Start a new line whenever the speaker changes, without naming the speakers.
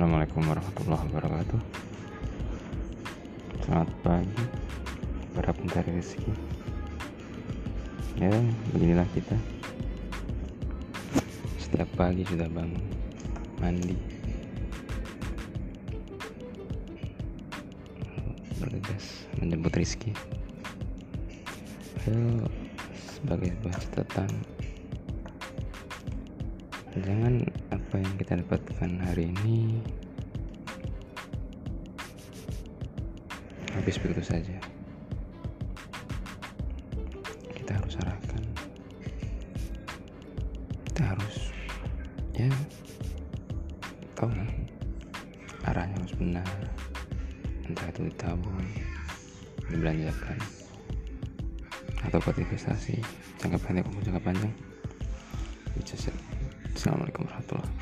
Assalamualaikum warahmatullahi wabarakatuh. Selamat pagi Para pencari rezeki Ya beginilah kita. Setiap pagi sudah bangun Mandi. Bergegas menjemput rezeki Ya sebagai sebuah catatan jangan apa yang kita dapatkan hari ini habis begitu saja. Kita harus arahkan. Kita harus ya tahu lah arahnya harus benar. Entah itu ditabung dibelanjakan atau buat investasi jangka pendek maupun jangka panjang Assalamualaikum warahmatullahi